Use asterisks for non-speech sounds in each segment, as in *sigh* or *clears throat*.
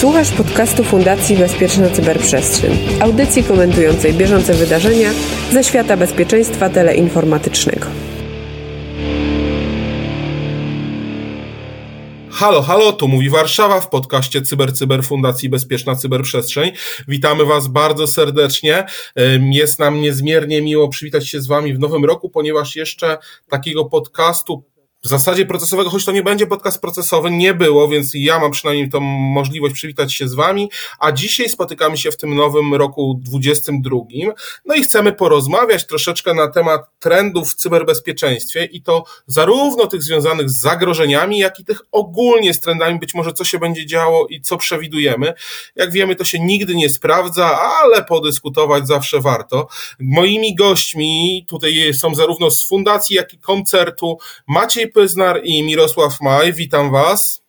Słuchasz podcastu Fundacji Bezpieczna Cyberprzestrzeń, audycji komentującej bieżące wydarzenia ze świata bezpieczeństwa teleinformatycznego. Halo, halo, tu mówi Warszawa w podcaście Cyber Cyber Fundacji Bezpieczna Cyberprzestrzeń. Witamy Was bardzo serdecznie. Jest nam niezmiernie miło przywitać się z Wami w nowym roku, ponieważ jeszcze takiego podcastu w zasadzie procesowego, choć to nie będzie podcast procesowy, nie było, więc ja mam przynajmniej tą możliwość przywitać się z Wami, a dzisiaj spotykamy się w tym nowym roku 22. No i chcemy porozmawiać troszeczkę na temat trendów w cyberbezpieczeństwie i to zarówno tych związanych z zagrożeniami, jak i tych ogólnie z trendami, być może co się będzie działo i co przewidujemy. Jak wiemy, to się nigdy nie sprawdza, ale podyskutować zawsze warto. Moimi gośćmi tutaj są zarówno z fundacji, jak i koncertu Maciej Pyznar i Mirosław Maj. Witam Was.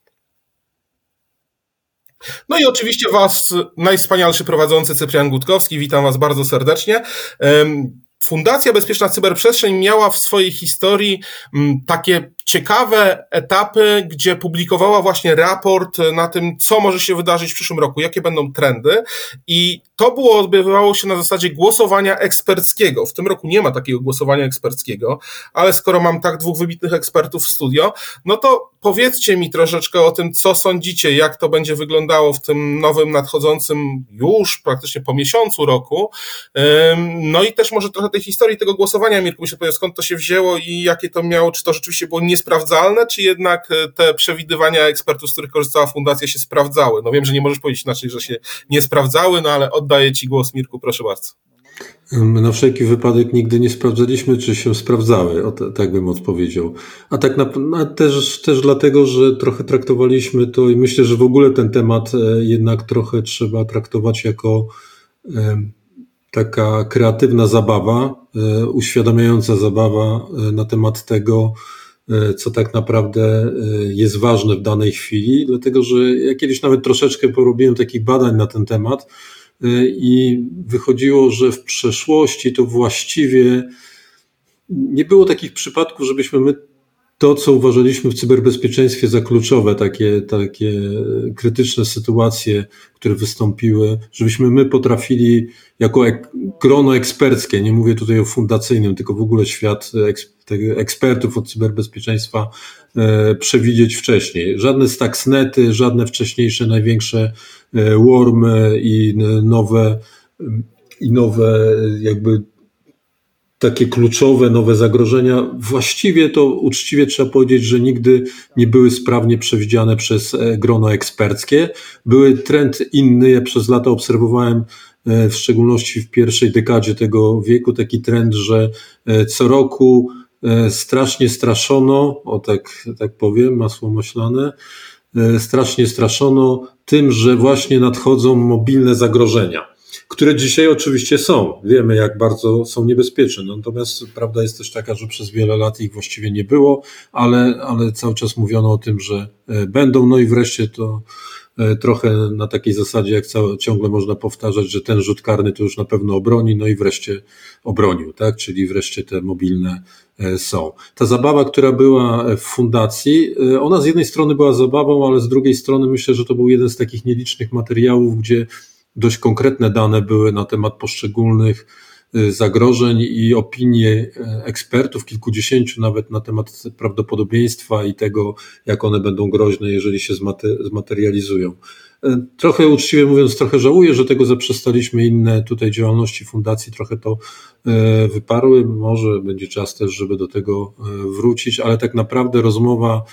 No i oczywiście Was, najwspanialszy prowadzący Cyprian Gutkowski. Witam Was bardzo serdecznie. Fundacja Bezpieczna Cyberprzestrzeń miała w swojej historii mm, takie ciekawe etapy, gdzie publikowała właśnie raport na tym, co może się wydarzyć w przyszłym roku, jakie będą trendy. I to było, odbywało się na zasadzie głosowania eksperckiego. W tym roku nie ma takiego głosowania eksperckiego, ale skoro mam tak dwóch wybitnych ekspertów w studio, no to powiedzcie mi troszeczkę o tym, co sądzicie, jak to będzie wyglądało w tym nowym, nadchodzącym już praktycznie po miesiącu roku. No i też może trochę tej historii tego głosowania, Mirku, się powie, skąd to się wzięło i jakie to miało, czy to rzeczywiście było nie niesprawdzalne, czy jednak e, te przewidywania ekspertów, z których korzystała fundacja, się sprawdzały? No wiem, że nie możesz powiedzieć inaczej, że się nie sprawdzały, no ale oddaję Ci głos, Mirku, proszę bardzo. My na wszelki wypadek nigdy nie sprawdzaliśmy, czy się sprawdzały, o, tak bym odpowiedział. A tak na, na, też, też dlatego, że trochę traktowaliśmy to i myślę, że w ogóle ten temat e, jednak trochę trzeba traktować jako taka kreatywna zabawa, e, uświadamiająca zabawa e, na temat tego, E, co tak naprawdę jest ważne w danej chwili, dlatego że ja kiedyś nawet troszeczkę porobiłem takich badań na ten temat i wychodziło, że w przeszłości to właściwie nie było takich przypadków, żebyśmy my to, co uważaliśmy w cyberbezpieczeństwie za kluczowe, takie, takie krytyczne sytuacje, które wystąpiły, żebyśmy my potrafili jako ek, grono eksperckie, nie mówię tutaj o fundacyjnym, tylko w ogóle świat ekspertów od cyberbezpieczeństwa e, przewidzieć wcześniej. Żadne Stuxnety, żadne wcześniejsze największe e, wormy i nowe, i nowe jakby takie kluczowe nowe zagrożenia, właściwie to uczciwie trzeba powiedzieć, że nigdy nie były sprawnie przewidziane przez e, grono eksperckie. Były trend inny, ja przez lata obserwowałem w szczególności w pierwszej dekadzie tego wieku taki trend, że co roku E, strasznie straszono, o tak, tak powiem, masło maślane, e, strasznie straszono tym, że właśnie nadchodzą mobilne zagrożenia, które dzisiaj oczywiście są. Wiemy, jak bardzo są niebezpieczne. Natomiast prawda jest też taka, że przez wiele lat ich właściwie nie było, ale, ale cały czas mówiono o tym, że e, będą. No i wreszcie to E, trochę na takiej zasadzie, jak ciągle można powtarzać, że ten rzut karny to już na pewno obroni, no i wreszcie obronił, tak? Czyli wreszcie te mobilne e, są. Ta zabawa, która była w fundacji, ona z jednej strony była zabawą, ale z drugiej strony myślę, że to był jeden z takich nielicznych materiałów, gdzie dość konkretne dane były na temat poszczególnych Y, zagrożeń i opinie y, ekspertów, kilkudziesięciu nawet na temat prawdopodobieństwa i tego, jak one będą groźne, jeżeli się zmaterializują. Y, trochę uczciwie mówiąc, trochę żałuję, że tego zaprzestaliśmy. Inne tutaj działalności fundacji trochę to wyparły. Może będzie czas też, żeby do tego wrócić, ale tak naprawdę rozmowa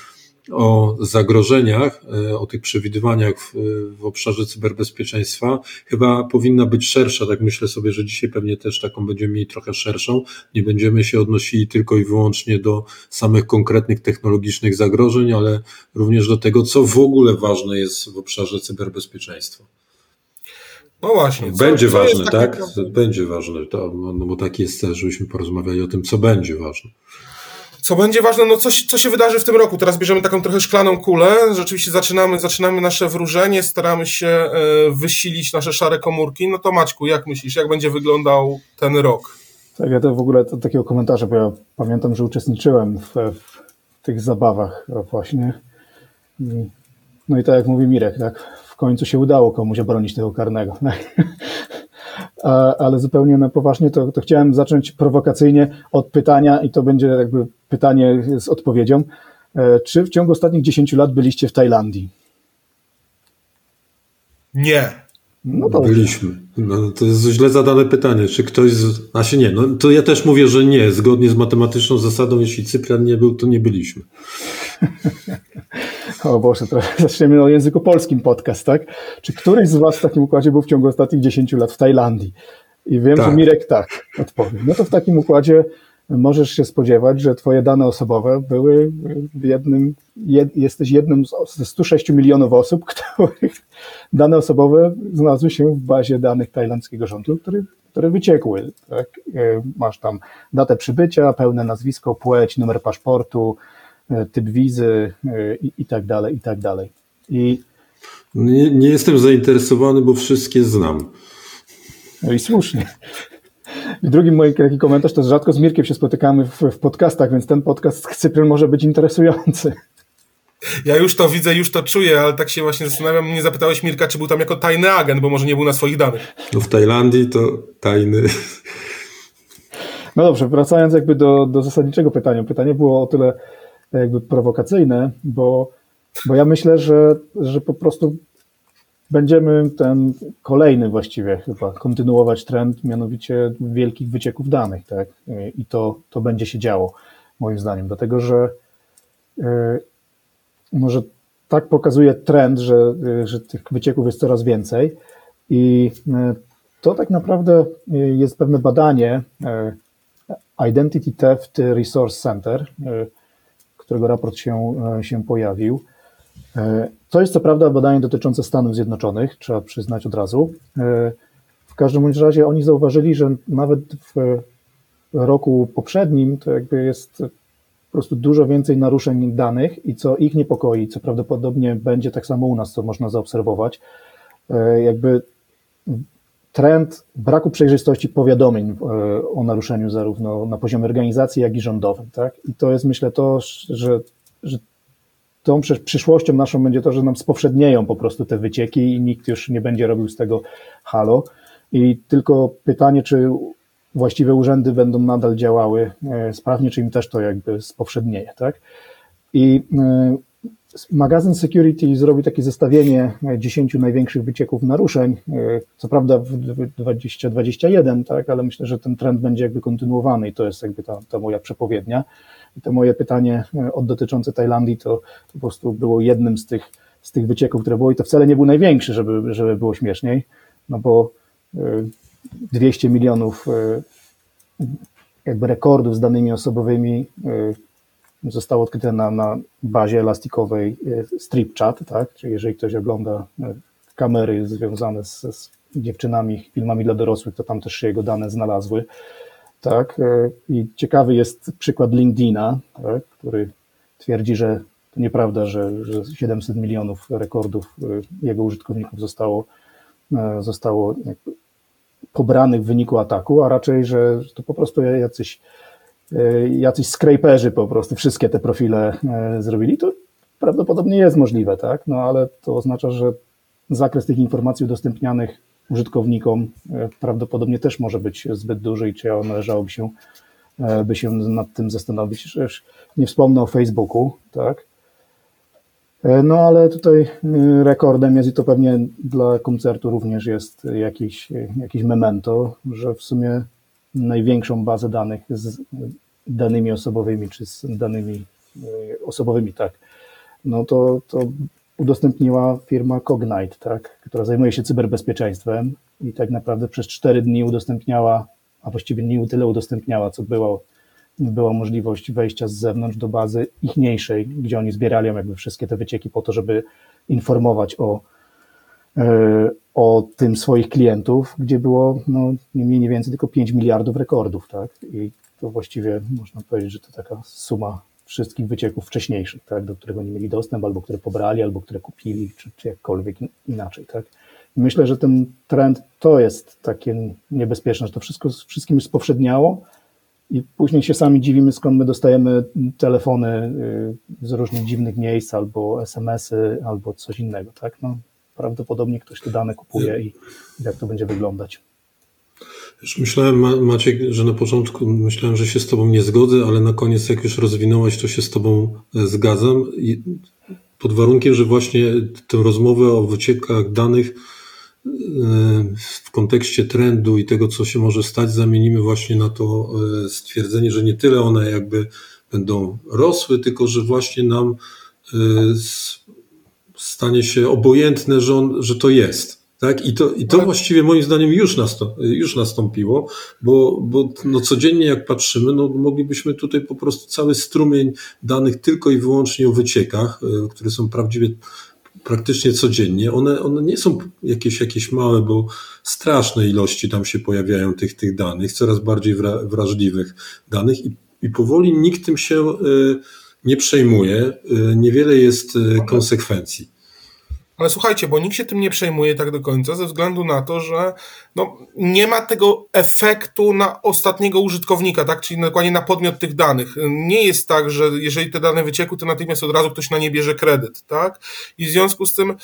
o zagrożeniach, e, o tych przewidywaniach w, w, obszarze cyberbezpieczeństwa chyba powinna być szersza. Tak myślę sobie, że dzisiaj pewnie też taką będziemy mieli trochę szerszą. Nie będziemy się odnosili tylko i wyłącznie do samych konkretnych technologicznych zagrożeń, ale również do tego, co w ogóle ważne jest w obszarze cyberbezpieczeństwa. No właśnie. Będzie co, ważne, tak? Będzie ważne, to, no bo tak jest też, żebyśmy porozmawiali o tym, co będzie ważne. Co będzie ważne, no co, co się wydarzy w tym roku? Teraz bierzemy taką trochę szklaną kulę, rzeczywiście zaczynamy, zaczynamy nasze wróżenie, staramy się e, wysilić nasze szare komórki. No to Maćku, jak myślisz, jak będzie wyglądał ten rok? Tak, ja to w ogóle to takiego komentarza, bo ja pamiętam, że uczestniczyłem w, w tych zabawach właśnie. No i tak jak mówi Mirek, tak, w końcu się udało komuś obronić tego karnego. Ale zupełnie na poważnie to, to chciałem zacząć prowokacyjnie od pytania i to będzie jakby pytanie z odpowiedzią. E, czy w ciągu ostatnich 10 lat byliście w Tajlandii? Nie. No to byliśmy. No, to jest źle zadane pytanie. Czy ktoś z. A się nie, no to ja też mówię, że nie. Zgodnie z matematyczną zasadą, jeśli Cyprian nie był, to nie byliśmy. *laughs* o Boże, to *laughs* zaczniemy o języku polskim podcast, tak? Czy któryś z Was w takim układzie był w ciągu ostatnich 10 lat w Tajlandii? I wiem, tak. że Mirek tak odpowie. No to w takim układzie możesz się spodziewać, że twoje dane osobowe były jednym, jed, jesteś jednym ze 106 milionów osób, *laughs* których dane osobowe znalazły się w bazie danych tajlandzkiego rządu, który, które wyciekły. Tak? E, masz tam datę przybycia, pełne nazwisko, płeć, numer paszportu, typ wizy e, i, i tak dalej, i tak dalej. I nie, nie jestem zainteresowany, bo wszystkie znam. No i słusznie. I drugi mój taki komentarz to, że rzadko z Mirkiem się spotykamy w, w podcastach, więc ten podcast z Cyprem może być interesujący. Ja już to widzę, już to czuję, ale tak się właśnie zastanawiam, nie zapytałeś Mirka, czy był tam jako tajny agent, bo może nie był na swoich danych. No w Tajlandii to tajny. No dobrze, wracając jakby do, do zasadniczego pytania. Pytanie było o tyle jakby prowokacyjne, bo, bo ja myślę, że, że po prostu Będziemy ten kolejny właściwie chyba kontynuować trend, mianowicie wielkich wycieków danych, tak? I to, to będzie się działo, moim zdaniem, dlatego że yy, może tak pokazuje trend, że, yy, że tych wycieków jest coraz więcej i to tak naprawdę jest pewne badanie Identity Theft Resource Center, którego raport się, się pojawił. To jest co prawda badanie dotyczące Stanów Zjednoczonych, trzeba przyznać od razu. E, w każdym razie oni zauważyli, że nawet w roku poprzednim to jakby jest po prostu dużo więcej naruszeń danych i co ich niepokoi, co prawdopodobnie będzie tak samo u nas, co można zaobserwować, e, jakby trend braku przejrzystości powiadomień e, o naruszeniu zarówno na poziomie organizacji, jak i rządowym. Tak? I to jest myślę to, że, że tą przyszłością naszą będzie to, że nam spowszednieją po prostu te wycieki i nikt już nie będzie robił z tego halo. I tylko pytanie, czy właściwe urzędy będą nadal działały e, sprawnie, czy im też to jakby spowszednieje, tak? I e, magazyn Security zrobił takie zestawienie 10 największych wycieków naruszeń, e, co prawda w 2021, tak, ale myślę, że ten trend będzie jakby kontynuowany i to jest jakby ta, ta moja przepowiednia. I to moje pytanie e, od dotyczące Tajlandii to, to po prostu było jednym z tych, z tych wycieków, które było i to wcale nie był największy, żeby, żeby było śmieszniej, no bo 200 e, milionów e, jakby rekordów z danymi osobowymi zostało odkryte na, na bazie elastikowej StripChat, tak? Czyli jeżeli ktoś ogląda kamery związane z, z dziewczynami, filmami dla dorosłych, to tam też się jego dane znalazły tak? E, I ciekawy jest przykład LinkedIna, tak? który twierdzi, że to nieprawda, że, że 700 milionów rekordów e, jego użytkowników zostało, e, zostało pobranych w wyniku ataku, a raczej, że to po prostu jacyś, jacyś scraperzy po prostu wszystkie te profile zrobili. To prawdopodobnie jest możliwe, tak? No ale to oznacza, że zakres tych informacji udostępnianych użytkownikom e, prawdopodobnie też może być zbyt duży i czy należałoby się, e, by się nad tym zastanowić. Nie wspomnę o Facebooku, tak? E, no ale tutaj rekordem jest i to pewnie dla koncertu również jest jakiś, jakiś memento, że w sumie największą bazę danych z danymi osobowymi, czy z danymi osobowymi, tak, no to, to udostępniła firma Cognite, tak, która zajmuje się cyberbezpieczeństwem i tak naprawdę przez cztery dni udostępniała, a właściwie nie tyle udostępniała, co było, była możliwość wejścia z zewnątrz do bazy ichniejszej, gdzie oni zbierali jakby wszystkie te wycieki po to, żeby informować o, e, o tym swoich klientów, gdzie było no, nie mniej, nie więcej tylko 5 miliardów rekordów, tak, i to właściwie można powiedzieć, że to taka suma wszystkich wycieków wcześniejszych, tak, do którego nie mieli dostęp, albo które pobrali, albo które kupili, czy, czy jakkolwiek inaczej. Tak. Myślę, że ten trend to jest takie niebezpieczne, że to wszystko wszystkim spowszedniało i później się sami dziwimy, skąd my dostajemy telefony y, z różnych dziwnych miejsc, albo SMS-y, albo coś innego. Tak. No, prawdopodobnie ktoś te dane kupuje i jak to będzie wyglądać. Już myślałem, Maciek, że na początku myślałem, że się z Tobą nie zgodzę, ale na koniec, jak już rozwinąłeś, to się z Tobą e, zgadzam. Pod warunkiem, że właśnie tę rozmowę o wyciekach danych e, w kontekście trendu i tego, co się może stać, zamienimy właśnie na to e, stwierdzenie, że nie tyle one jakby będą rosły, tylko że właśnie nam stanie się obojętne, że, on, że to jest. Tak? I to, i to właściwie moim zdaniem już, nastąp, już nastąpiło, bo, bo no codziennie jak patrzymy, no moglibyśmy tutaj po prostu cały strumień danych tylko i wyłącznie o wyciekach, e, które są prawdziwie praktycznie codziennie. One, one nie są jakieś, jakieś małe, bo straszne ilości tam się pojawiają tych, tych danych, coraz bardziej wrażliwych danych i, i powoli nikt tym się e, nie przejmuje. E, niewiele jest konsekwencji. Ale słuchajcie, bo nikt się tym nie przejmuje tak do końca, ze względu na to, że no, nie ma tego efektu na ostatniego użytkownika, tak? czyli dokładnie na podmiot tych danych. Nie jest tak, że jeżeli te dane wyciekły, to natychmiast od razu ktoś na nie bierze kredyt. Tak? I w związku z tym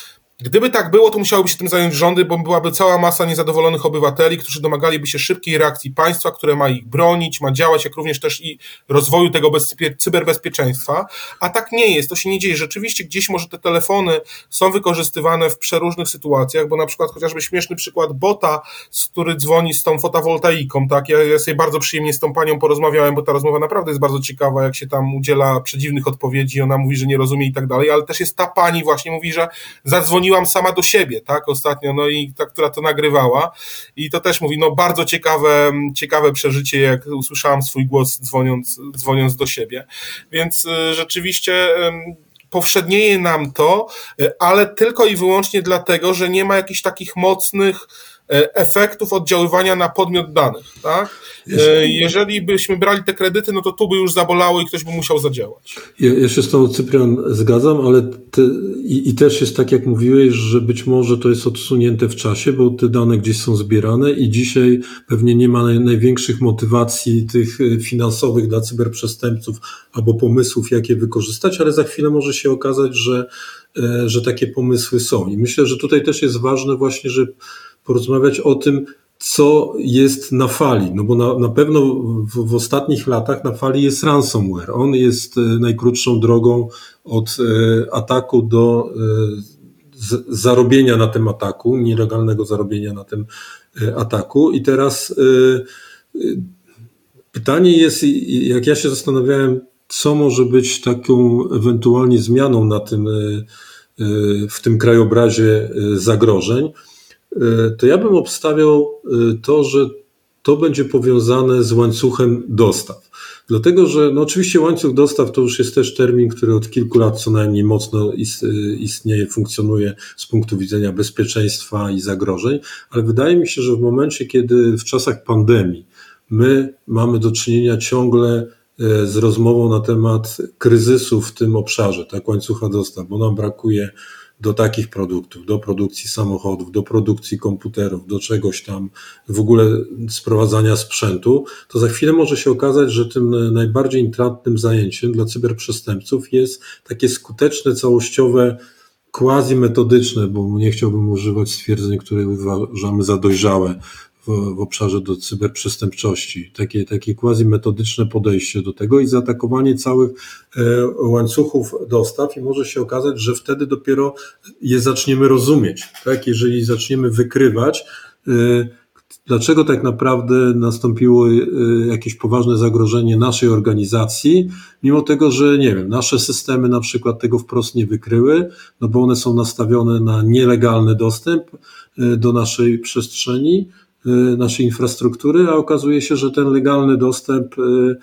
Gdyby tak było, to musiałyby się tym zająć rządy, bo byłaby cała masa niezadowolonych obywateli, którzy domagaliby się szybkiej reakcji państwa, które ma ich bronić, ma działać, jak również też i rozwoju tego cyberbezpieczeństwa. A tak nie jest, to się nie dzieje. Rzeczywiście gdzieś może te telefony są wykorzystywane w przeróżnych sytuacjach, bo na przykład chociażby śmieszny przykład bota, z który dzwoni z tą fotowoltaiką, tak? Ja, ja sobie bardzo przyjemnie z tą panią porozmawiałem, bo ta rozmowa naprawdę jest bardzo ciekawa, jak się tam udziela przedziwnych odpowiedzi, ona mówi, że nie rozumie i tak dalej, ale też jest ta pani właśnie mówi, że zadzwoniła dzwoniłam sama do siebie, tak, ostatnio, no i ta, która to nagrywała. I to też mówi, no bardzo ciekawe, ciekawe przeżycie, jak usłyszałam swój głos dzwoniąc, dzwoniąc do siebie, więc y, rzeczywiście powszednieje nam to, y, ale tylko i wyłącznie dlatego, że nie ma jakichś takich mocnych efektów oddziaływania na podmiot danych. Tak? E, jeżeli byśmy brali te kredyty, no to tu by już zabolało i ktoś by musiał zadziałać. Ja, ja się z tą Cyprian zgadzam, ale te, i, i, też jest tak, jak mówiłeś, że być może to jest odsunięte w czasie, bo te dane gdzieś są zbierane i dzisiaj pewnie nie ma naj, największych motywacji tych e, finansowych dla cyberprzestępców albo pomysłów, jak je wykorzystać, ale za chwilę może się okazać, że, że takie pomysły są. I myślę, że tutaj też jest ważne właśnie, że porozmawiać o tym, co jest na fali. No bo na, na pewno w, w, ostatnich latach na fali jest ransomware. On jest e, najkrótszą drogą od e, ataku do e, z, zarobienia na tym ataku, nielegalnego zarobienia na tym ataku. I teraz pytanie jest, jak ja się zastanawiałem, co może być taką ewentualnie zmianą na tym, w tym krajobrazie zagrożeń E, to ja bym obstawiał e, to, że to będzie powiązane z łańcuchem dostaw. Dlatego, że no oczywiście łańcuch dostaw to już jest też termin, który od kilku lat co najmniej mocno istnieje, funkcjonuje z punktu widzenia bezpieczeństwa i zagrożeń, ale wydaje mi się, że w momencie, kiedy w czasach pandemii my mamy do czynienia ciągle e, z rozmową na temat kryzysu w tym obszarze, tak, łańcucha dostaw, bo nam brakuje do takich produktów, do produkcji samochodów, do produkcji komputerów, do czegoś tam, w ogóle sprowadzania sprzętu, to za chwilę może się okazać, że tym najbardziej intratnym zajęciem dla cyberprzestępców jest takie skuteczne, całościowe, quasi metodyczne, bo nie chciałbym używać stwierdzeń, które uważamy za dojrzałe w, w obszarze do cyberprzestępczości. Takie, takie quasi metodyczne podejście do tego i zaatakowanie całych e, łańcuchów dostaw i może się okazać, że wtedy dopiero je zaczniemy rozumieć. Tak? Jeżeli zaczniemy wykrywać, e, dlaczego tak naprawdę nastąpiło e, jakieś poważne zagrożenie naszej organizacji, mimo tego, że nie wiem, nasze systemy na przykład tego wprost nie wykryły, no bo one są nastawione na nielegalny dostęp do naszej przestrzeni, naszej infrastruktury, a okazuje się, że ten legalny dostęp y,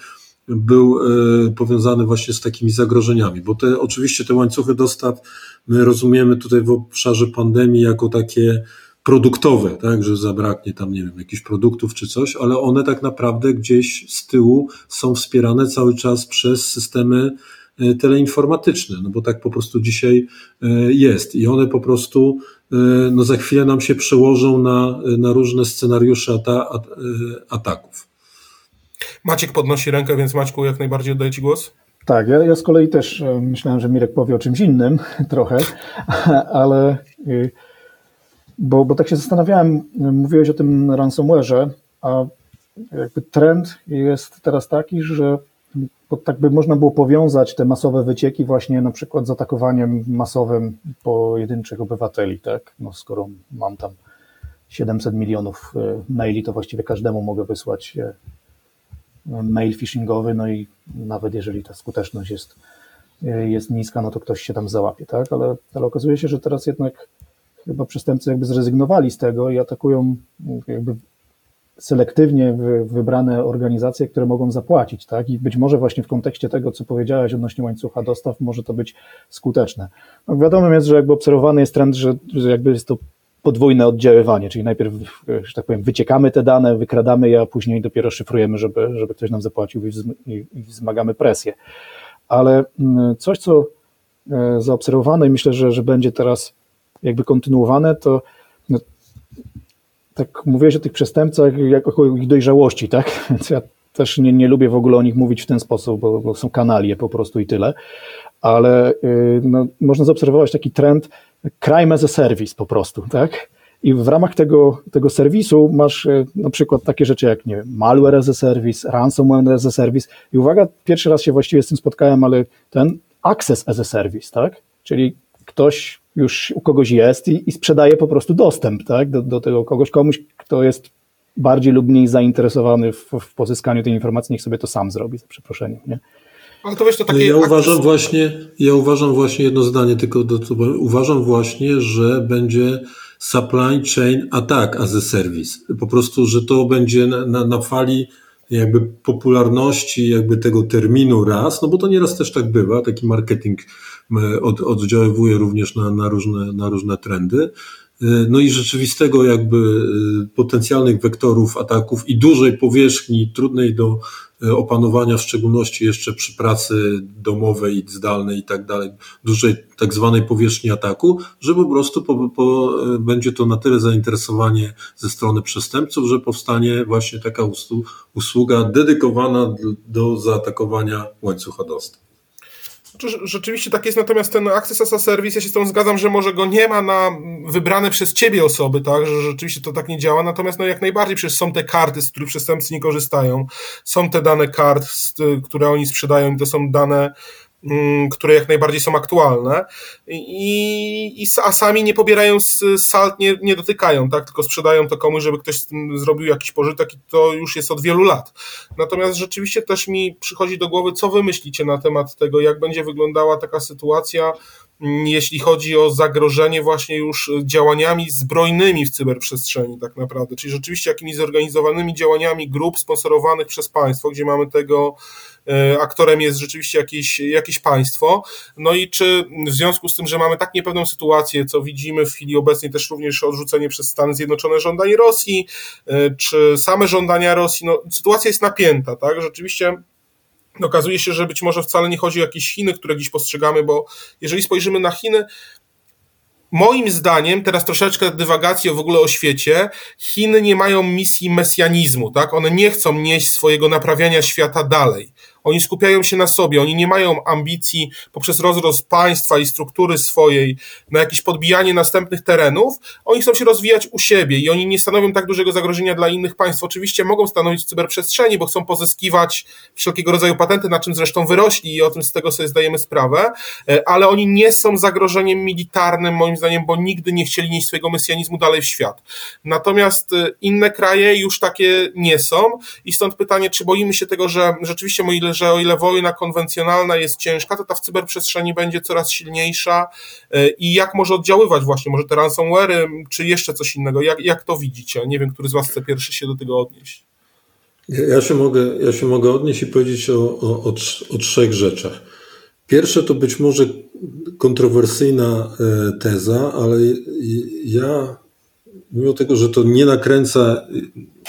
był y, powiązany właśnie z takimi zagrożeniami, bo te, oczywiście te łańcuchy dostaw my rozumiemy tutaj w obszarze pandemii jako takie produktowe, tak, że zabraknie tam, nie wiem, jakichś produktów czy coś, ale one tak naprawdę gdzieś z tyłu są wspierane cały czas przez systemy teleinformatyczne, no bo tak po prostu dzisiaj jest i one po prostu no za chwilę nam się przełożą na, na różne scenariusze ata, at, e, ataków. Maciek podnosi rękę, więc Maćku, jak najbardziej oddaję Ci głos. Tak, ja, ja z kolei też myślałem, że Mirek powie o czymś innym *laughs* trochę, *laughs* ale bo, bo tak się zastanawiałem, mówiłeś o tym ransomware'ze, a jakby trend jest teraz taki, że tak by można było powiązać te masowe wycieki właśnie na przykład z atakowaniem masowym pojedynczych obywateli, tak? No skoro mam tam 700 milionów e, maili, to właściwie każdemu mogę wysłać e, mail phishingowy, no i nawet jeżeli ta skuteczność jest, e, jest niska, no to ktoś się tam załapie, tak? Ale, ale okazuje się, że teraz jednak chyba przestępcy jakby zrezygnowali z tego i atakują jakby selektywnie wybrane organizacje, które mogą zapłacić, tak? I być może właśnie w kontekście tego, co powiedziałeś odnośnie łańcucha dostaw, może to być skuteczne. No wiadomo jest, że jakby obserwowany jest trend, że, że jakby jest to podwójne oddziaływanie, czyli najpierw, że tak powiem, wyciekamy te dane, wykradamy je, a później dopiero szyfrujemy, żeby, żeby ktoś nam zapłacił i, wzmagamy presję. Ale mm, coś, co e, zaobserwowano i myślę, że, że będzie teraz jakby kontynuowane, to tak mówiłeś o tych przestępcach jako o ich dojrzałości, tak? *laughs* Więc ja też nie, nie lubię w ogóle o nich mówić w ten sposób, bo, bo są kanalie po prostu i tyle. Ale yy, no, można zaobserwować taki trend crime as a service po prostu, tak? I w ramach tego, tego serwisu masz yy, na przykład takie rzeczy jak nie wiem, malware as a service, ransomware as a service. I uwaga, pierwszy raz się właściwie z tym spotkałem, ale ten access as a service, tak? Czyli ktoś już u kogoś jest i, i sprzedaje po prostu dostęp tak, do, do tego kogoś, komuś, kto jest bardziej lub mniej zainteresowany w, w pozyskaniu tej informacji, niech sobie to sam zrobi, za przeproszeniem. Nie? Ale to wiesz, to takie ja uważam właśnie, ja uważam właśnie jedno zdanie, tylko do, to, uważam właśnie, że będzie supply chain attack as a service. Po prostu, że to będzie na, na, na fali jakby popularności jakby tego terminu raz, no bo to nieraz też tak bywa, taki marketing od, oddziaływuje również na, na, różne, na różne trendy. No i rzeczywistego jakby y, potencjalnych wektorów ataków i dużej powierzchni, trudnej do opanowania, w szczególności jeszcze przy pracy domowej, zdalnej i tak dalej, dużej tak zwanej powierzchni ataku, że po prostu po, po, będzie to na tyle zainteresowanie ze strony przestępców, że powstanie właśnie taka usługa dedykowana do zaatakowania łańcucha dostaw. Rzeczywiście tak jest, natomiast ten Access as a Service, ja się z tą zgadzam, że może go nie ma na wybrane przez ciebie osoby, tak, że rzeczywiście to tak nie działa, natomiast no jak najbardziej przecież są te karty, z których przestępcy nie korzystają, są te dane kart, które oni sprzedają i to są dane które jak najbardziej są aktualne i, i a sami nie pobierają salt, nie, nie dotykają, tak, tylko sprzedają to komuś, żeby ktoś z tym zrobił jakiś pożytek i to już jest od wielu lat. Natomiast rzeczywiście też mi przychodzi do głowy, co wy myślicie na temat tego, jak będzie wyglądała taka sytuacja, mm, jeśli chodzi o zagrożenie właśnie już działaniami zbrojnymi w cyberprzestrzeni tak naprawdę, czyli rzeczywiście jakimiś zorganizowanymi działaniami grup sponsorowanych przez państwo, gdzie mamy tego E, aktorem jest rzeczywiście jakieś, jakieś państwo. No i czy w związku z tym, że mamy tak niepewną sytuację, co widzimy w chwili obecnej też również odrzucenie przez Stany Zjednoczone żądań Rosji, e, czy same żądania Rosji, no sytuacja jest napięta, tak? Rzeczywiście okazuje się, że być może wcale nie chodzi o jakieś Chiny, które gdzieś postrzegamy, bo jeżeli spojrzymy na Chiny, Moim zdaniem, teraz troszeczkę dywagacji w ogóle o świecie, Chiny nie mają misji mesjanizmu, tak? One nie chcą nieść swojego naprawiania świata dalej. Oni skupiają się na sobie, oni nie mają ambicji poprzez rozrost państwa i struktury swojej na jakieś podbijanie następnych terenów. Oni chcą się rozwijać u siebie i oni nie stanowią tak dużego zagrożenia dla innych państw. Oczywiście mogą stanowić w cyberprzestrzeni, bo chcą pozyskiwać wszelkiego rodzaju patenty, na czym zresztą wyrośli i o tym z tego sobie zdajemy sprawę, e, ale oni nie są zagrożeniem militarnym, moim zdaniem, bo nigdy nie chcieli nieść swojego mesjanizmu dalej w świat. Natomiast e, inne kraje już takie nie są i stąd pytanie, czy boimy się tego, że rzeczywiście moi że o ile wojna konwencjonalna jest ciężka, to ta w cyberprzestrzeni będzie coraz silniejsza e, i jak może oddziaływać właśnie, może te ransomware, czy jeszcze coś innego, jak, jak to widzicie? Nie wiem, który z Was chce pierwszy się do tego odnieść. Ja się mogę, ja się mogę odnieść i powiedzieć o, o, o, o trzech rzeczach. Pierwsze to być może kontrowersyjna e, teza, ale ja, mimo tego, że to nie nakręca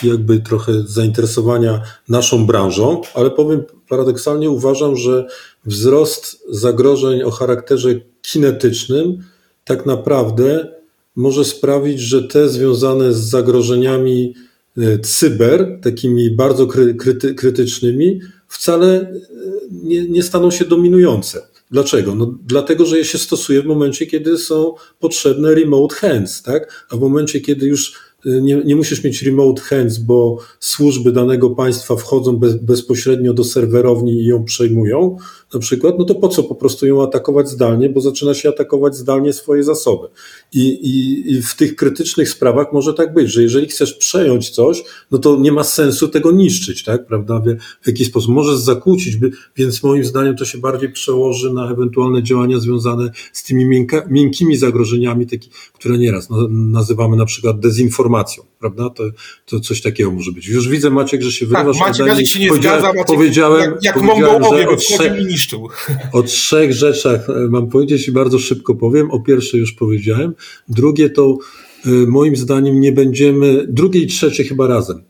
jakby trochę zainteresowania naszą branżą, ale powiem paradoksalnie uważam, że wzrost zagrożeń o charakterze kinetycznym tak naprawdę może sprawić, że te związane z zagrożeniami e, cyber, takimi bardzo kryty, krytycznymi, wcale e, nie, nie staną się dominujące. Dlaczego? No, dlatego, że je się stosuje w momencie, kiedy są potrzebne remote hands, tak? A w momencie, kiedy już nie, nie musisz mieć remote hands, bo służby danego państwa wchodzą bez, bezpośrednio do serwerowni i ją przejmują, na przykład, no to po co po prostu ją atakować zdalnie, bo zaczyna się atakować zdalnie swoje zasoby. I, i, I w tych krytycznych sprawach może tak być, że jeżeli chcesz przejąć coś, no to nie ma sensu tego niszczyć, tak, prawda? W, w jakiś sposób możesz zakłócić, więc moim zdaniem to się bardziej przełoży na ewentualne działania związane z tymi miękka, miękkimi zagrożeniami, taki, które nieraz nazywamy na przykład dezinformacją, prawda? To, to coś takiego może być. Już widzę, Maciek, że się wyrywasz. Tak, Maciek, Maciek się nie zgadza, Maciek, powiedziałem, jak, jak powiedziałem, że niszczył. O trzech rzeczach e, mam powiedzieć i bardzo szybko powiem. O pierwszej już powiedziałem. Drugie to e, moim zdaniem nie będziemy, drugie i trzecie chyba razem.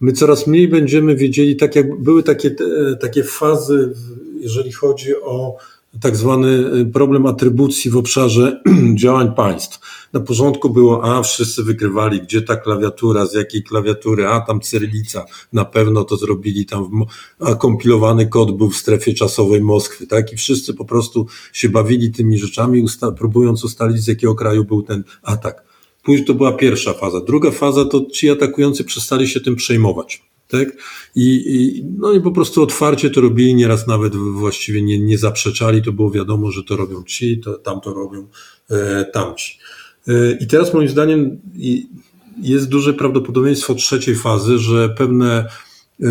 My coraz mniej będziemy wiedzieli, tak jak były takie, e, takie fazy, jeżeli chodzi o tak zwany y, problem atrybucji w obszarze *clears throat* działań państw. Na porządku było, a wszyscy wykrywali, gdzie ta klawiatura, z jakiej klawiatury, a tam cyrylica, na pewno to zrobili tam, a kompilowany kod był w strefie czasowej Moskwy, tak? I wszyscy po prostu się bawili tymi rzeczami, usta próbując ustalić, z jakiego kraju był ten atak. Później to była pierwsza faza. Druga faza to ci atakujący przestali się tym przejmować. Tak? I, I, no i po prostu otwarcie to robili, nieraz nawet właściwie nie, nie zaprzeczali, to było wiadomo, że to robią ci, to, tam to robią e, tamci. E, I teraz moim zdaniem jest duże prawdopodobieństwo trzeciej fazy, że pewne e,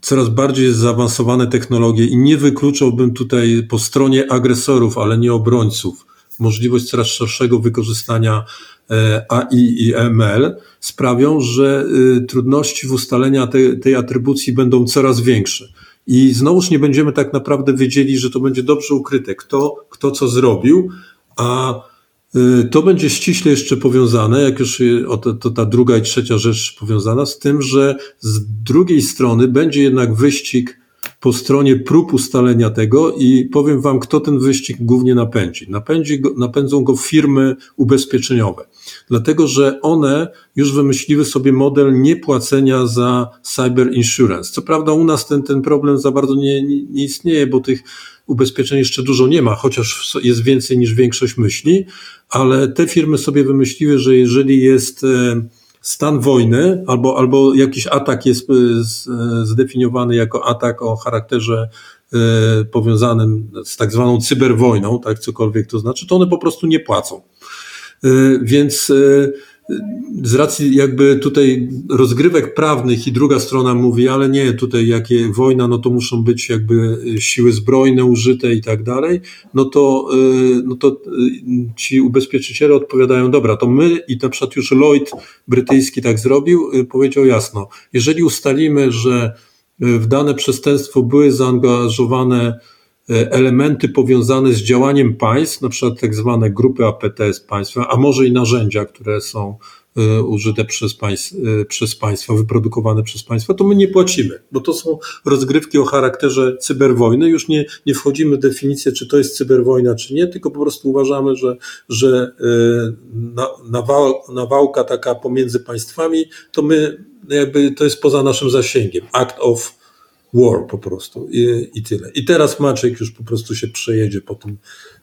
coraz bardziej zaawansowane technologie i nie wykluczałbym tutaj po stronie agresorów, ale nie obrońców, możliwość coraz szerszego wykorzystania E, AI i ML sprawią, że y, trudności w ustaleniu tej, tej atrybucji będą coraz większe. I znowuż nie będziemy tak naprawdę wiedzieli, że to będzie dobrze ukryte, kto, kto co zrobił, a y, to będzie ściśle jeszcze powiązane, jak już to, to ta druga i trzecia rzecz powiązana z tym, że z drugiej strony będzie jednak wyścig po stronie prób ustalenia tego i powiem Wam, kto ten wyścig głównie napędzi. Napędzi go, napędzą go firmy ubezpieczeniowe, dlatego że one już wymyśliły sobie model niepłacenia za cyber insurance. Co prawda u nas ten, ten problem za bardzo nie, nie, nie istnieje, bo tych ubezpieczeń jeszcze dużo nie ma, chociaż jest więcej niż większość myśli, ale te firmy sobie wymyśliły, że jeżeli jest e, stan wojny albo, albo jakiś atak jest e, e, zdefiniowany jako atak o charakterze e, powiązanym z tak zwaną cyberwojną, tak cokolwiek to znaczy, to one po prostu nie płacą. Więc z racji jakby tutaj rozgrywek prawnych i druga strona mówi, ale nie, tutaj jakie wojna, no to muszą być jakby siły zbrojne użyte i tak dalej, no to, y, no to y, ci ubezpieczyciele odpowiadają, dobra, to my i na przykład już Lloyd brytyjski tak zrobił, y, powiedział jasno, jeżeli ustalimy, że w dane przestępstwo były zaangażowane elementy powiązane z działaniem państw, na przykład tak zwane grupy APTS państwa, a może i narzędzia, które są e, użyte przez, państw, e, przez państwa, wyprodukowane przez państwa, to my nie płacimy, bo to są rozgrywki o charakterze cyberwojny. Już nie, nie wchodzimy w definicję, czy to jest cyberwojna, czy nie, tylko po prostu uważamy, że, że nawał, nawałka taka pomiędzy państwami, to my jakby to jest poza naszym zasięgiem. Act of war po prostu I, i tyle. I teraz Maciek już po prostu się przejedzie po tym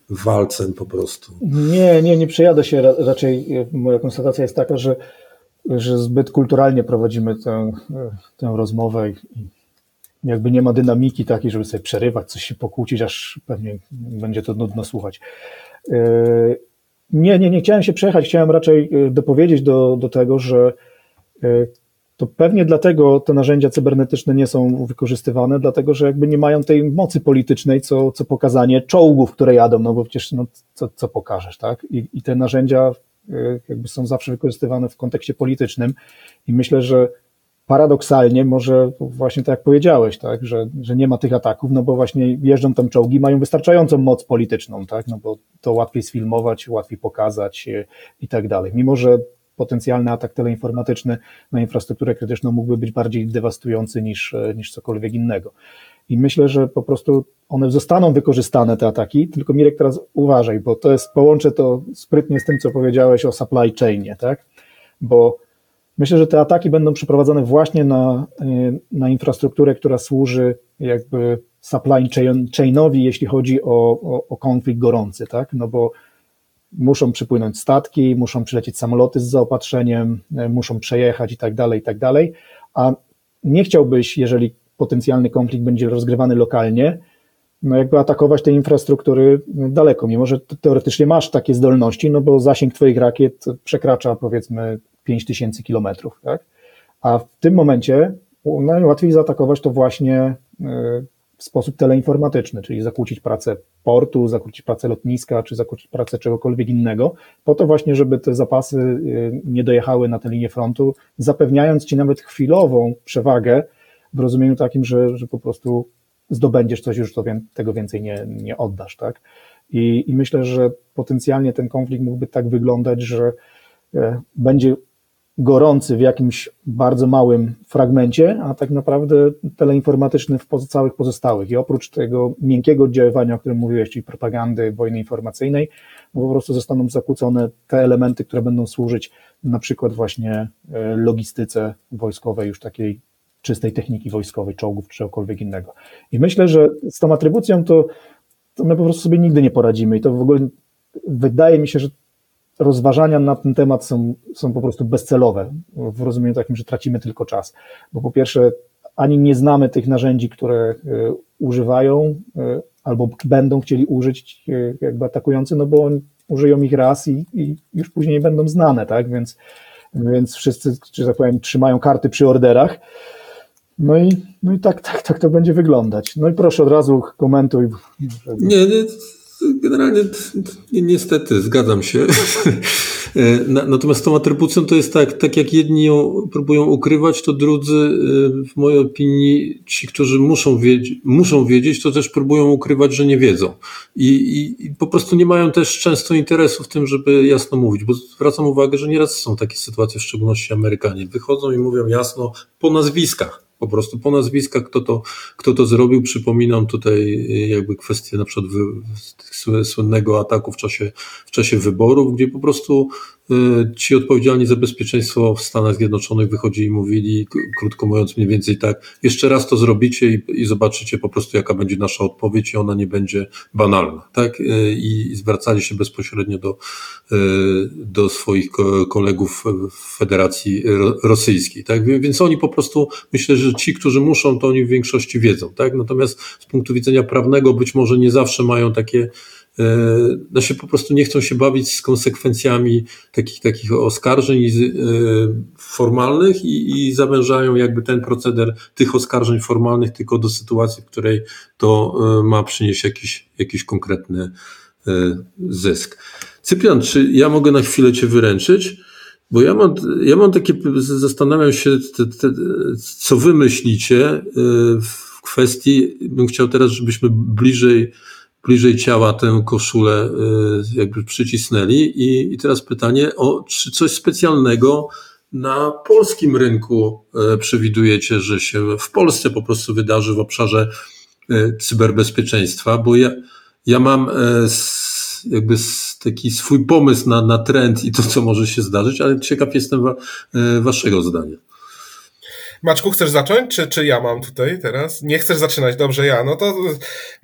walcem po prostu. Nie, nie, nie przejadę się. Raczej moja konstatacja jest taka, że, że zbyt kulturalnie prowadzimy tę, tę rozmowę i jakby nie ma dynamiki takiej, żeby sobie przerywać, coś się pokłócić, aż pewnie będzie to nudno słuchać. E, nie, nie, nie chciałem się przejechać, chciałem raczej e, dopowiedzieć do, do tego, że e, to pewnie dlatego te narzędzia cybernetyczne nie są wykorzystywane, dlatego że jakby nie mają tej mocy politycznej, co, co pokazanie czołgów, które jadą, no bo przecież no, co, co pokażesz, tak? I, I te narzędzia y, jakby są zawsze wykorzystywane w kontekście politycznym i myślę, że paradoksalnie może właśnie tak jak powiedziałeś, tak, że, że nie ma tych ataków, no bo właśnie jeżdżą tam czołgi, mają wystarczającą moc polityczną, tak, no bo to łatwiej sfilmować, łatwiej pokazać i tak dalej. Mimo, że potencjalny atak teleinformatyczny na infrastrukturę krytyczną mógłby być bardziej dewastujący niż, e, niż cokolwiek innego. I myślę, że po prostu one zostaną wykorzystane, te ataki, tylko Mirek teraz uważaj, bo to jest, połączę to sprytnie z tym, co powiedziałeś o supply chainie, tak? Bo myślę, że te ataki będą przeprowadzone właśnie na, e, na infrastrukturę, która służy jakby supply chainowi, jeśli chodzi o, o, o konflikt gorący, tak? No bo muszą przypłynąć statki, muszą przylecieć samoloty z zaopatrzeniem, e, muszą przejechać i tak dalej, i tak dalej, a nie chciałbyś, jeżeli potencjalny konflikt będzie rozgrywany lokalnie, no jakby atakować tej infrastruktury daleko, mimo że teoretycznie masz takie zdolności, no bo zasięg twoich rakiet przekracza powiedzmy 5000 kilometrów, tak? A w tym momencie najłatwiej zaatakować to właśnie e, w sposób teleinformatyczny, czyli zakłócić pracę portu, zakłócić pracę lotniska, czy zakłócić pracę czegokolwiek innego, po to właśnie, żeby te zapasy e, nie dojechały na tę linię frontu, zapewniając ci nawet chwilową przewagę w rozumieniu takim, że, że po prostu zdobędziesz coś, już to, tego więcej nie, nie oddasz, tak? I, I myślę, że potencjalnie ten konflikt mógłby tak wyglądać, że e, będzie gorący w jakimś bardzo małym fragmencie, a tak naprawdę teleinformatyczny w całych pozostałych. I oprócz tego miękkiego oddziaływania, o którym mówiłeś, czyli propagandy, wojny informacyjnej, po prostu zostaną zakłócone te elementy, które będą służyć na przykład właśnie e, logistyce wojskowej, już takiej czystej techniki wojskowej, czołgów czy czegokolwiek innego. I myślę, że z tą atrybucją to, to my po prostu sobie nigdy nie poradzimy i to w ogóle wydaje mi się, że rozważania na ten temat są, są po prostu bezcelowe, w rozumieniu takim, że tracimy tylko czas. Bo po pierwsze, ani nie znamy tych narzędzi, które e, używają e, albo będą chcieli użyć e, jakby atakujący, no bo użyją ich raz i, i już później będą znane, tak? Więc, więc wszyscy, że tak powiem, trzymają karty przy orderach. No i, no i tak, tak, tak to będzie wyglądać. No i proszę od razu komentuj. Nie, nie generalnie niestety zgadzam się. *laughs* Natomiast tą atrybucją to jest tak, tak jak jedni ją próbują ukrywać, to drudzy, y, w mojej opinii, ci, którzy muszą wiedzieć, muszą wiedzieć, to też próbują ukrywać, że nie wiedzą. I, i, I, po prostu nie mają też często interesu w tym, żeby jasno mówić, bo zwracam uwagę, że nieraz są takie sytuacje, w szczególności Amerykanie, wychodzą i mówią jasno po nazwiskach po prostu po nazwiskach, kto to, kto to zrobił. Przypominam tutaj jakby kwestię na przykład słynnego ataku w czasie, w czasie wyborów, gdzie po prostu Y, ci odpowiedzialni za bezpieczeństwo w Stanach Zjednoczonych wychodzili i mówili, krótko mówiąc, mniej więcej tak, jeszcze raz to zrobicie i, i zobaczycie po prostu, jaka będzie nasza odpowiedź i ona nie będzie banalna, tak? Y, I zwracali się bezpośrednio do, y, do swoich kolegów w Federacji Rosyjskiej, tak? Więc oni po prostu, myślę, że ci, którzy muszą, to oni w większości wiedzą, tak? Natomiast z punktu widzenia prawnego być może nie zawsze mają takie znaczy po prostu nie chcą się bawić z konsekwencjami takich, takich oskarżeń e, formalnych i, i zawężają jakby ten proceder tych oskarżeń formalnych tylko do sytuacji, w której to e, ma przynieść jakiś, jakiś konkretny zysk. Cyprian, czy ja mogę na chwilę Cię wyręczyć? Bo ja mam, ja mam takie, zastanawiam się, te, te, co wy myślicie w kwestii, bym chciał teraz, żebyśmy bliżej bliżej ciała tę koszulę y, jakby przycisnęli. I, i teraz pytanie, o, czy coś specjalnego na polskim rynku y, przewidujecie, że się w Polsce po prostu wydarzy w obszarze y, cyberbezpieczeństwa? Bo ja, ja mam jakby taki swój pomysł na, na trend i to, co może się zdarzyć, ale ciekaw jestem wa, waszego zdania. Maczku, chcesz zacząć, czy, czy ja mam tutaj teraz? Nie chcesz zaczynać, dobrze, ja. No to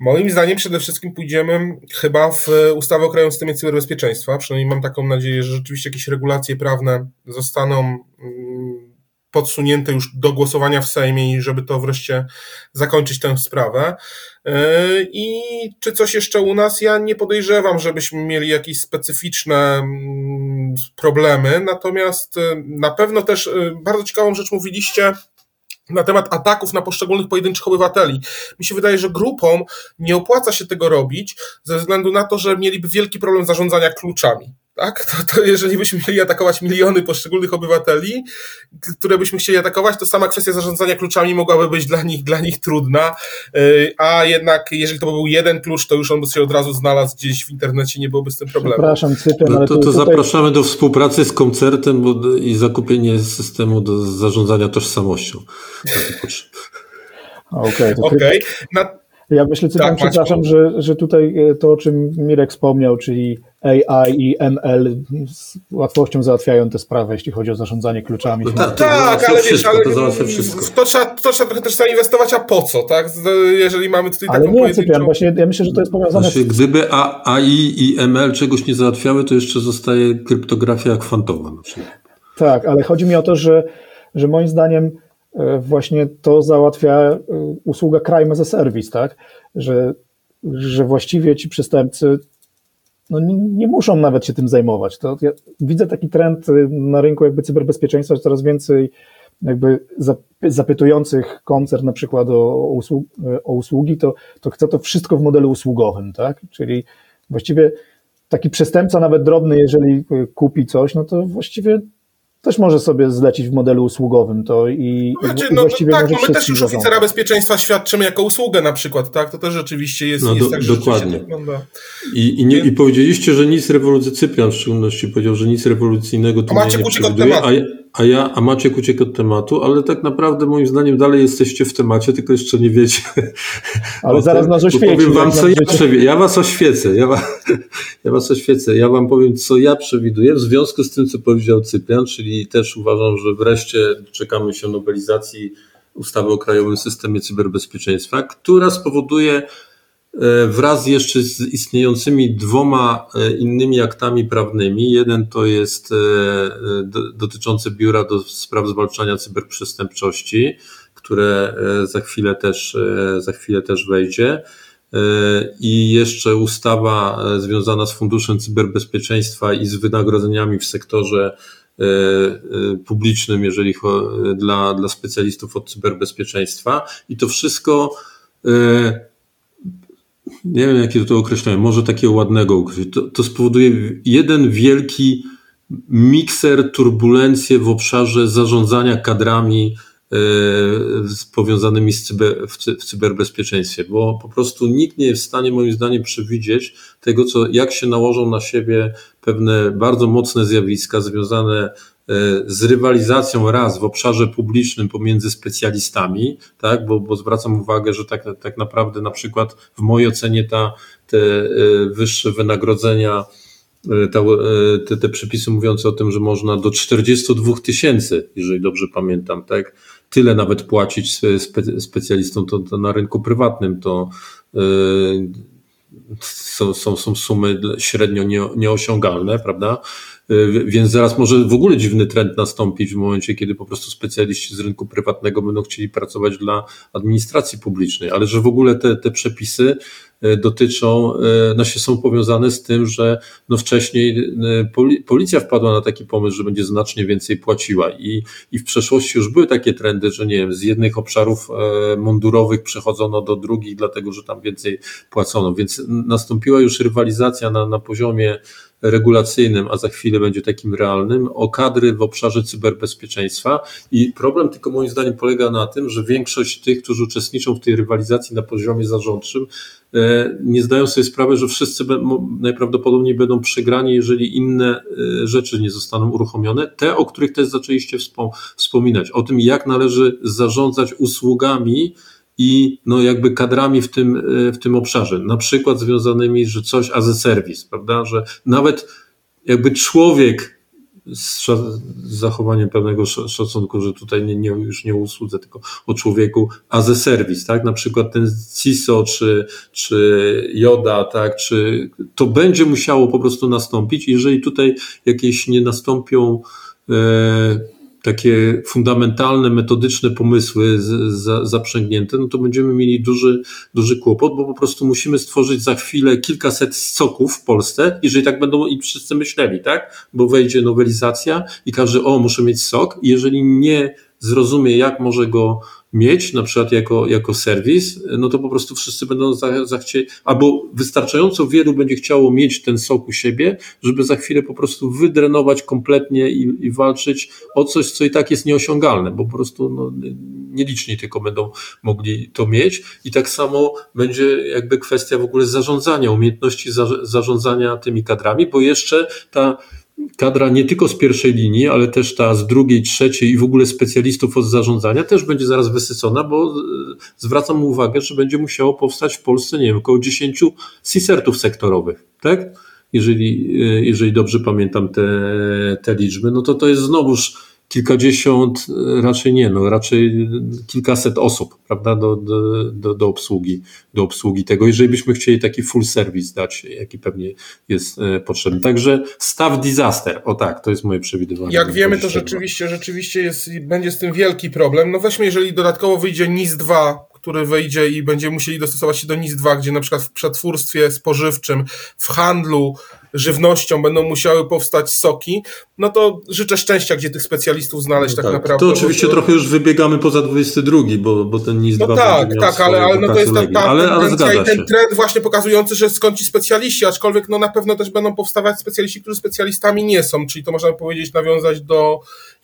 moim zdaniem przede wszystkim pójdziemy chyba w ustawę o krajowym systemie cyberbezpieczeństwa. Przynajmniej mam taką nadzieję, że rzeczywiście jakieś regulacje prawne zostaną mm, podsunięte już do głosowania w Sejmie i żeby to wreszcie zakończyć tę sprawę. Yy, I czy coś jeszcze u nas? Ja nie podejrzewam, żebyśmy mieli jakieś specyficzne mm, problemy, natomiast yy, na pewno też yy, bardzo ciekawą rzecz mówiliście na temat ataków na poszczególnych pojedynczych obywateli. Mi się wydaje, że grupom nie opłaca się tego robić ze względu na to, że mieliby wielki problem zarządzania kluczami tak? To, to jeżeli byśmy mieli atakować miliony poszczególnych obywateli, które byśmy chcieli atakować, to sama kwestia zarządzania kluczami mogłaby być dla nich, dla nich trudna, y, a jednak jeżeli to by był jeden klucz, to już on by się od razu znalazł gdzieś w internecie, nie byłoby z tym problemu. Przepraszam, Cyprian, no ale to, to tutaj... zapraszamy do współpracy z koncertem bo, i zakupienie systemu do zarządzania tożsamością. *laughs* Okej, okay, okay. Na... Ja myślę, Cyprian, tak, przepraszam, że, że tutaj e, to, o czym Mirek wspomniał, czyli AI i ML z łatwością załatwiają te sprawy, jeśli chodzi o zarządzanie kluczami. No tak, tak ale wiesz, ale to, załatwia wszystko. To, trzeba, to trzeba trochę też zainwestować, a po co, tak? Jeżeli mamy tutaj ale taką nie, Cyprian, właśnie ja myślę, że to jest powiązane znaczy, z... Gdyby AI i ML czegoś nie załatwiały, to jeszcze zostaje kryptografia kwantowa na przykład. Tak, ale chodzi mi o to, że, że moim zdaniem właśnie to załatwia e, usługa crime as a service, tak? Że, że właściwie ci przestępcy no nie, nie, muszą nawet się tym zajmować. To ja widzę taki trend y, na rynku jakby cyberbezpieczeństwa, że coraz więcej jakby zapytujących koncern na przykład o, o usługi, to, to chce to wszystko w modelu usługowym, tak? Czyli właściwie taki przestępca, nawet drobny, jeżeli y, kupi coś, no to właściwie też może sobie zlecić w modelu usługowym to i, znaczy, i no, właściwie tak, może no my też już oficera bezpieczeństwa świadczymy jako usługę na przykład, tak? To też rzeczywiście jest, no, jest do, tak, że dokładnie. I, i, nie, I powiedzieliście, że nic rewolucyjnego, Cyprian w szczególności powiedział, że nic rewolucyjnego tu a macie nie, nie przewiduje, a, a ja, a macie uciekł od tematu, ale tak naprawdę moim zdaniem dalej jesteście w temacie, tylko jeszcze nie wiecie. Ale zaraz nas oświeci. Powiem wam, co ja przewiduję. Ja was oświecę. Ja, wa, *laughs* ja was oświecę. Ja wam powiem, co ja przewiduję w związku z tym, co powiedział Cyprian, czyli też uważam, że wreszcie czekamy się nowelizacji ustawy o Krajowym Systemie Cyberbezpieczeństwa, która spowoduje wraz jeszcze z istniejącymi dwoma e, innymi aktami prawnymi. Jeden to jest e, dotyczący Biura do Spraw Zwalczania Cyberprzestępczości, które za chwilę też, za chwilę też wejdzie. I jeszcze ustawa związana z Funduszem Cyberbezpieczeństwa i z wynagrodzeniami w sektorze publicznym, jeżeli dla, dla specjalistów od cyberbezpieczeństwa. I to wszystko nie wiem jakie to określenie, może takiego ładnego określenia, to, to spowoduje jeden wielki mikser, turbulencje w obszarze zarządzania kadrami e, powiązanymi z cyber, w cyberbezpieczeństwie, bo po prostu nikt nie jest w stanie moim zdaniem przewidzieć tego, co, jak się nałożą na siebie pewne bardzo mocne zjawiska związane z rywalizacją raz w obszarze publicznym pomiędzy specjalistami, tak, bo, bo zwracam uwagę, że tak, tak naprawdę na przykład w mojej ocenie ta, te e, wyższe wynagrodzenia, e, te, te przepisy mówiące o tym, że można do 42 tysięcy, jeżeli dobrze pamiętam, tak, tyle nawet płacić spe, specjalistom to, to na rynku prywatnym, to są, są, są sumy średnio nie, nieosiągalne, prawda? Y, więc zaraz może w ogóle dziwny trend nastąpić w momencie, kiedy po prostu specjaliści z rynku prywatnego będą chcieli pracować dla administracji publicznej, ale że w ogóle te, te przepisy dotyczą, y, no się są powiązane z tym, że no wcześniej policja wpadła na taki pomysł, że będzie znacznie więcej płaciła i, i w przeszłości już były takie trendy, że nie wiem, z jednych obszarów mundurowych przechodzono do drugich, dlatego że tam więcej płacono, więc nastąpiła już rywalizacja na, na poziomie regulacyjnym, a za chwilę będzie takim realnym, o kadry w obszarze cyberbezpieczeństwa. I problem tylko moim zdaniem polega na tym, że większość tych, którzy uczestniczą w tej rywalizacji na poziomie zarządczym, e, nie zdają sobie sprawy, że wszyscy najprawdopodobniej będą przegrani, jeżeli inne e, rzeczy nie zostaną uruchomione. Te, o których też zaczęliście wspominać, o tym, jak należy zarządzać usługami, i no jakby kadrami w tym, e, w tym obszarze, na przykład związanymi, że coś as a service, prawda, że nawet jakby człowiek z, zachowaniem pewnego szacunku, że tutaj nie, nie, już nie o usłudze, tylko o człowieku a service, tak? Na przykład ten CISO czy, czy JODA, tak? Czy to będzie musiało po prostu nastąpić. Jeżeli tutaj jakieś nie nastąpią e, takie fundamentalne, metodyczne pomysły z, zaprzęgnięte, no to będziemy mieli duży, duży kłopot, bo po prostu musimy stworzyć za chwilę kilkaset soków w Polsce, jeżeli tak będą i wszyscy myśleli, tak? Bo wejdzie nowelizacja i każdy, o, muszę mieć sok, i jeżeli nie zrozumie, jak może go mieć, na przykład jako, jako serwis, no to po prostu wszyscy będą zachcieli, albo wystarczająco wielu będzie chciało mieć ten sok u siebie, żeby za chwilę po prostu wydrenować kompletnie i, i walczyć o coś, co i tak jest nieosiągalne, bo po prostu no, nieliczni tylko będą mogli to mieć. I tak samo będzie jakby kwestia w ogóle zarządzania, umiejętności za, zarządzania tymi kadrami, bo jeszcze ta kadra nie tylko z pierwszej linii, ale też ta z drugiej, trzeciej i w ogóle specjalistów od zarządzania też będzie zaraz wysycona, bo zwracam uwagę, że będzie musiało powstać w Polsce, nie wiem, około 10 CISERTów sektorowych, tak? Jeżeli, jeżeli dobrze pamiętam te, te liczby, no to to jest znowuż kilkadziesiąt, raczej nie, no raczej kilkaset osób, prawda, do, do, do, obsługi, do obsługi tego, jeżeli byśmy chcieli taki full service dać, jaki pewnie jest e, potrzebny. Także staff disaster, o tak, to jest moje przewidywanie. Jak wiemy, to rzeczywiście, rzeczywiście jest, będzie z tym wielki problem. No weźmy, jeżeli dodatkowo wyjdzie NIS 2, który wyjdzie i będziemy musieli dostosować się do NIS 2, gdzie na przykład w przetwórstwie spożywczym, w handlu, żywnością będą musiały powstać soki, no to życzę szczęścia, gdzie tych specjalistów znaleźć no tak, tak, naprawdę. To oczywiście to... trochę już wybiegamy poza 22, bo, bo ten NIS no 2 tak, tak, ale, ale no to jest ta, ta ale, ale i ten trend właśnie pokazujący, że skąd ci specjaliści, aczkolwiek no na pewno też będą powstawać specjaliści, którzy specjalistami nie są, czyli to można powiedzieć nawiązać do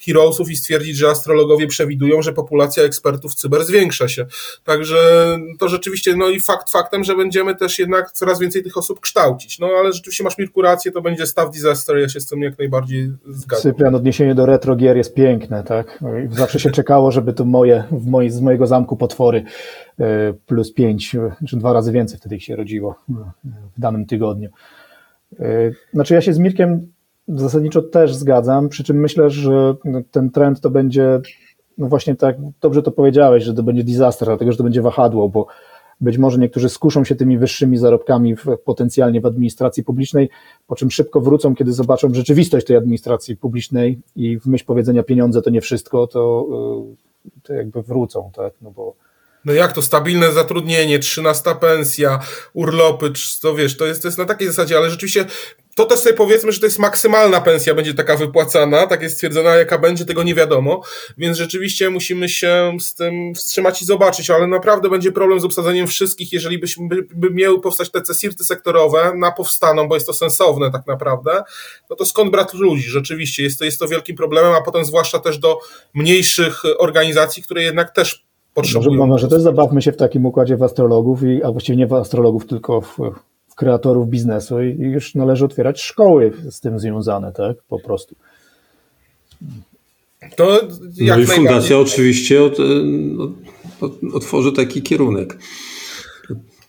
Heroesów i stwierdzić, że astrologowie przewidują, że populacja ekspertów cyber zwiększa się. Także to rzeczywiście, no i fakt faktem, że będziemy też jednak coraz więcej tych osób kształcić. No ale rzeczywiście masz Mirku rację, to będzie staff disaster, ja się z tym jak najbardziej zgadzam. Cyprian, odniesienie do retro gier jest piękne, tak? Zawsze się czekało, żeby to moje, w moi, z mojego zamku potwory e, plus pięć, czy dwa razy więcej wtedy ich się rodziło w danym tygodniu. E, znaczy ja się z Mirkiem zasadniczo też zgadzam, przy czym myślę, że ten trend to będzie, no właśnie tak, dobrze to powiedziałeś, że to będzie disaster, dlatego że to będzie wahadło, bo być może niektórzy skuszą się tymi wyższymi zarobkami w, potencjalnie w administracji publicznej, po czym szybko wrócą, kiedy zobaczą rzeczywistość tej administracji publicznej i w myśl powiedzenia pieniądze to nie wszystko, to, y, to jakby wrócą, tak, no bo no jak to stabilne zatrudnienie, trzynasta pensja, urlopy, to wiesz, to jest, to jest na takiej zasadzie, ale rzeczywiście to też sobie powiedzmy, że to jest maksymalna pensja, będzie taka wypłacana, tak jest stwierdzona, jaka będzie, tego nie wiadomo, więc rzeczywiście musimy się z tym wstrzymać i zobaczyć, ale naprawdę będzie problem z obsadzeniem wszystkich, jeżeli byśmy, by, by miały powstać te cesirty sektorowe, na powstaną, bo jest to sensowne tak naprawdę, no to skąd brać ludzi, rzeczywiście, jest to, jest to wielkim problemem, a potem zwłaszcza też do mniejszych organizacji, które jednak też potrzebują. Może, może też zabawmy się w takim układzie w astrologów, i, a właściwie nie w astrologów, tylko w, kreatorów biznesu i już należy otwierać szkoły z tym związane, tak? Po prostu. To no i fundacja oczywiście od, od, otworzy taki kierunek.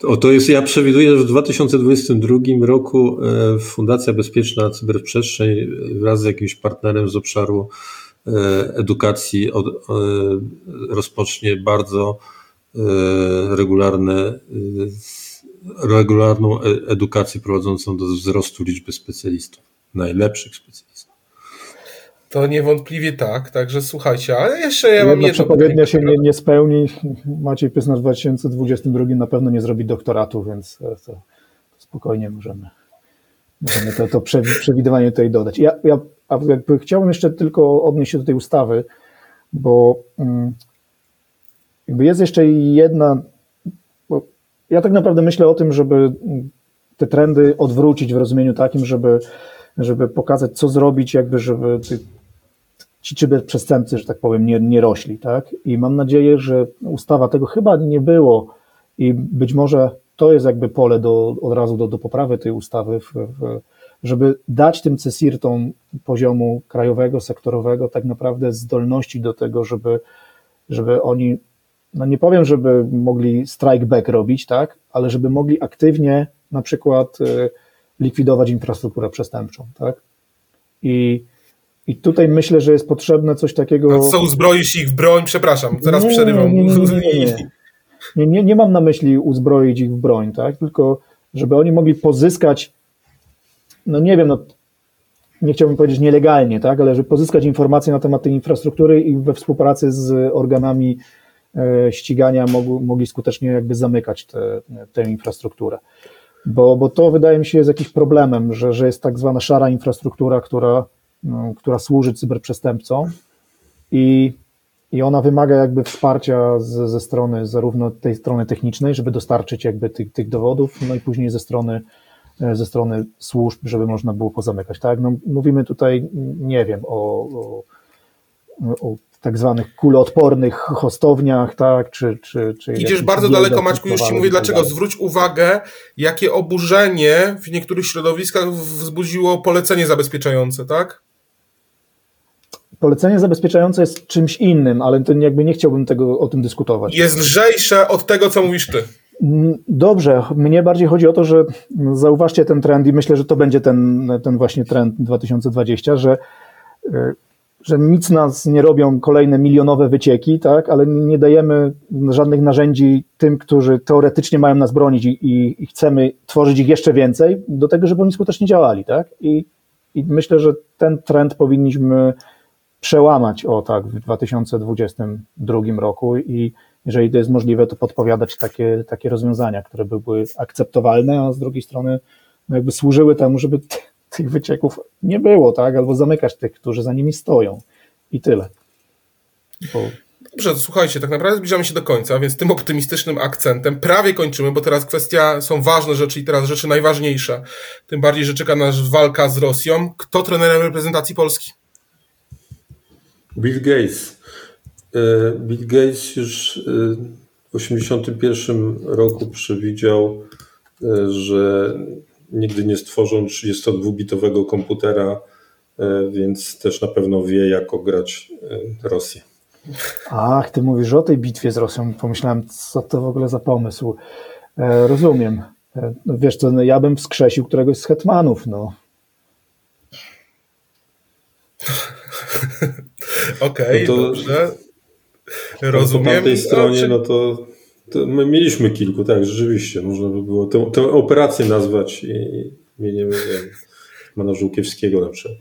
O to jest, ja przewiduję, że w 2022 roku e, Fundacja Bezpieczna Cyberprzestrzeń wraz z jakimś partnerem z obszaru edukacji od, rozpocznie bardzo regularne regularną e, edukację prowadzącą do wzrostu liczby specjalistów, najlepszych specjalistów. To niewątpliwie tak, także słuchajcie, ale jeszcze ja mam jedno przepowiednia się nie, nie spełni. Maciej Pysna w 2022 na pewno nie zrobi doktoratu, więc to, to spokojnie możemy, możemy to, to przewidywanie tutaj dodać. Ja, ja jakby chciałbym jeszcze tylko odnieść się do tej ustawy, bo mm, jakby jest jeszcze jedna ja tak naprawdę myślę o tym, żeby te trendy odwrócić w rozumieniu takim, żeby, żeby pokazać, co zrobić, jakby, żeby ci cyberprzestępcy, że tak powiem, nie, nie rośli, tak? I mam nadzieję, że ustawa tego chyba nie było i być może to jest jakby pole do, od razu do, do poprawy tej ustawy, w, w, żeby dać tym CESIRTom poziomu krajowego, sektorowego tak naprawdę zdolności do tego, żeby, żeby oni no nie powiem, żeby mogli strike back robić, tak, ale żeby mogli aktywnie na przykład y, likwidować infrastrukturę przestępczą, tak. I, i tutaj myślę, że jest potrzebne coś takiego. A co uzbroisz ich w broń? Przepraszam, zaraz nie, przerywam. Nie nie, *laughs* nie, nie, nie, mam na myśli uzbroić ich w broń, tak, tylko żeby oni mogli pozyskać, no nie wiem, no nie chciałbym powiedzieć nielegalnie, tak, ale żeby pozyskać informacje na temat tej infrastruktury i we współpracy z organami ścigania mogli, mogli skutecznie jakby zamykać tę infrastrukturę. Bo, bo to wydaje mi się jest jakimś problemem, że, że jest tak zwana szara infrastruktura, która, no, która służy cyberprzestępcom i, i ona wymaga jakby wsparcia z, ze strony zarówno tej strony technicznej, żeby dostarczyć jakby tych, tych dowodów, no i później ze strony e, ze strony służb, żeby można było pozamykać. Tak? No, mówimy tutaj, nie wiem, o, o, o tak zwanych kuloodpornych hostowniach, tak, czy... czy, czy Idziesz bardzo daleko, Maćku, już Ci mówię dlaczego. Zwróć uwagę, jakie oburzenie w niektórych środowiskach wzbudziło polecenie zabezpieczające, tak? Polecenie zabezpieczające jest czymś innym, ale to jakby nie chciałbym tego, o tym dyskutować. Jest lżejsze od tego, co mówisz ty. Mm, dobrze, mnie bardziej chodzi o to, że zauważcie ten trend i myślę, że to będzie ten, ten właśnie trend 2020, że, e, że nic nas nie robią kolejne milionowe wycieki, tak, ale nie dajemy żadnych narzędzi tym, którzy teoretycznie mają nas bronić i, i, i chcemy tworzyć ich jeszcze więcej, do tego, żeby oni skutecznie działali. Tak? I, I myślę, że ten trend powinniśmy przełamać o tak w 2022 roku i jeżeli to jest możliwe, to podpowiadać takie, takie rozwiązania, które by były akceptowalne, a z drugiej strony no jakby służyły temu, żeby tych wycieków nie było, tak? Albo zamykać tych, którzy za nimi stoją. I tyle. Bo... Dobrze, to słuchajcie, tak naprawdę zbliżamy się do końca, więc tym optymistycznym akcentem prawie kończymy, bo teraz kwestia, są ważne rzeczy i teraz rzeczy najważniejsze. Tym bardziej, że czeka nas walka z Rosją. Kto trenerem reprezentacji Polski? Bill Gates. E, Bill Gates już e, w 1981 roku przewidział, e, że nigdy nie stworzą 32-bitowego komputera, więc też na pewno wie, jak ograć Rosję. Ach, ty mówisz o tej bitwie z Rosją. Pomyślałem, co to w ogóle za pomysł. rozumiem. No wiesz co, no ja bym wskrzesił któregoś z hetmanów, no. *laughs* Okej, okay, no dobrze. Rozumiem. Po tamtej stronie, no to, to, my mieliśmy kilku, tak, rzeczywiście. Można by było tę, tę operację nazwać imieniem pana Żółkiewskiego na przykład.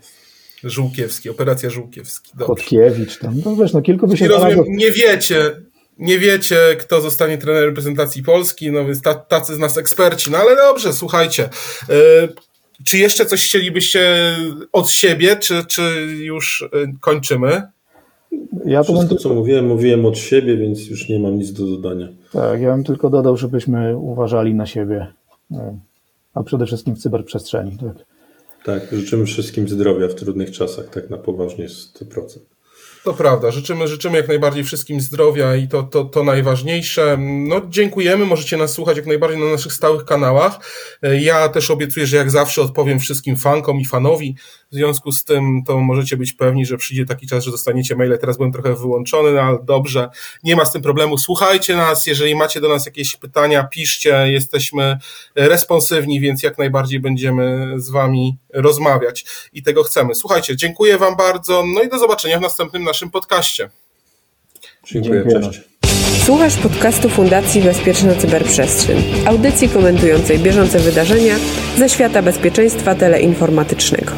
Żółkiewski, operacja Żółkiewski. Chodkiewicz, tam, no wiesz, no kilku by się I rozumiem, nie wiecie, nie wiecie, kto zostanie trenerem reprezentacji Polski, no więc tacy z nas eksperci. No ale dobrze, słuchajcie. Yy, czy jeszcze coś chcielibyście od siebie, czy, czy już e, kończymy? Ja Wszystko, co mówiłem, mówiłem od siebie, więc już nie mam nic do dodania. Tak, ja bym tylko dodał, żebyśmy uważali na siebie, e, a przede wszystkim w cyberprzestrzeni. Tak, tak życzymy wszystkim zdrowia w trudnych czasach, tak na poważnie 100%. To prawda, życzymy, życzymy jak najbardziej wszystkim zdrowia i to, to, to najważniejsze. No, dziękujemy, możecie nas słuchać jak najbardziej na naszych stałych kanałach. Ja też obiecuję, że jak zawsze odpowiem wszystkim fankom i fanowi. W związku z tym to możecie być pewni, że przyjdzie taki czas, że dostaniecie maile. Teraz byłem trochę wyłączony, no ale dobrze, nie ma z tym problemu. Słuchajcie nas, jeżeli macie do nas jakieś pytania, piszcie, jesteśmy responsywni, więc jak najbardziej będziemy z wami rozmawiać i tego chcemy. Słuchajcie, dziękuję wam bardzo, no i do zobaczenia w następnym naszym podcaście. Dziękuję, cześć. Słuchasz podcastu Fundacji Bezpieczna Cyberprzestrzeń, audycji komentującej bieżące wydarzenia ze świata bezpieczeństwa teleinformatycznego.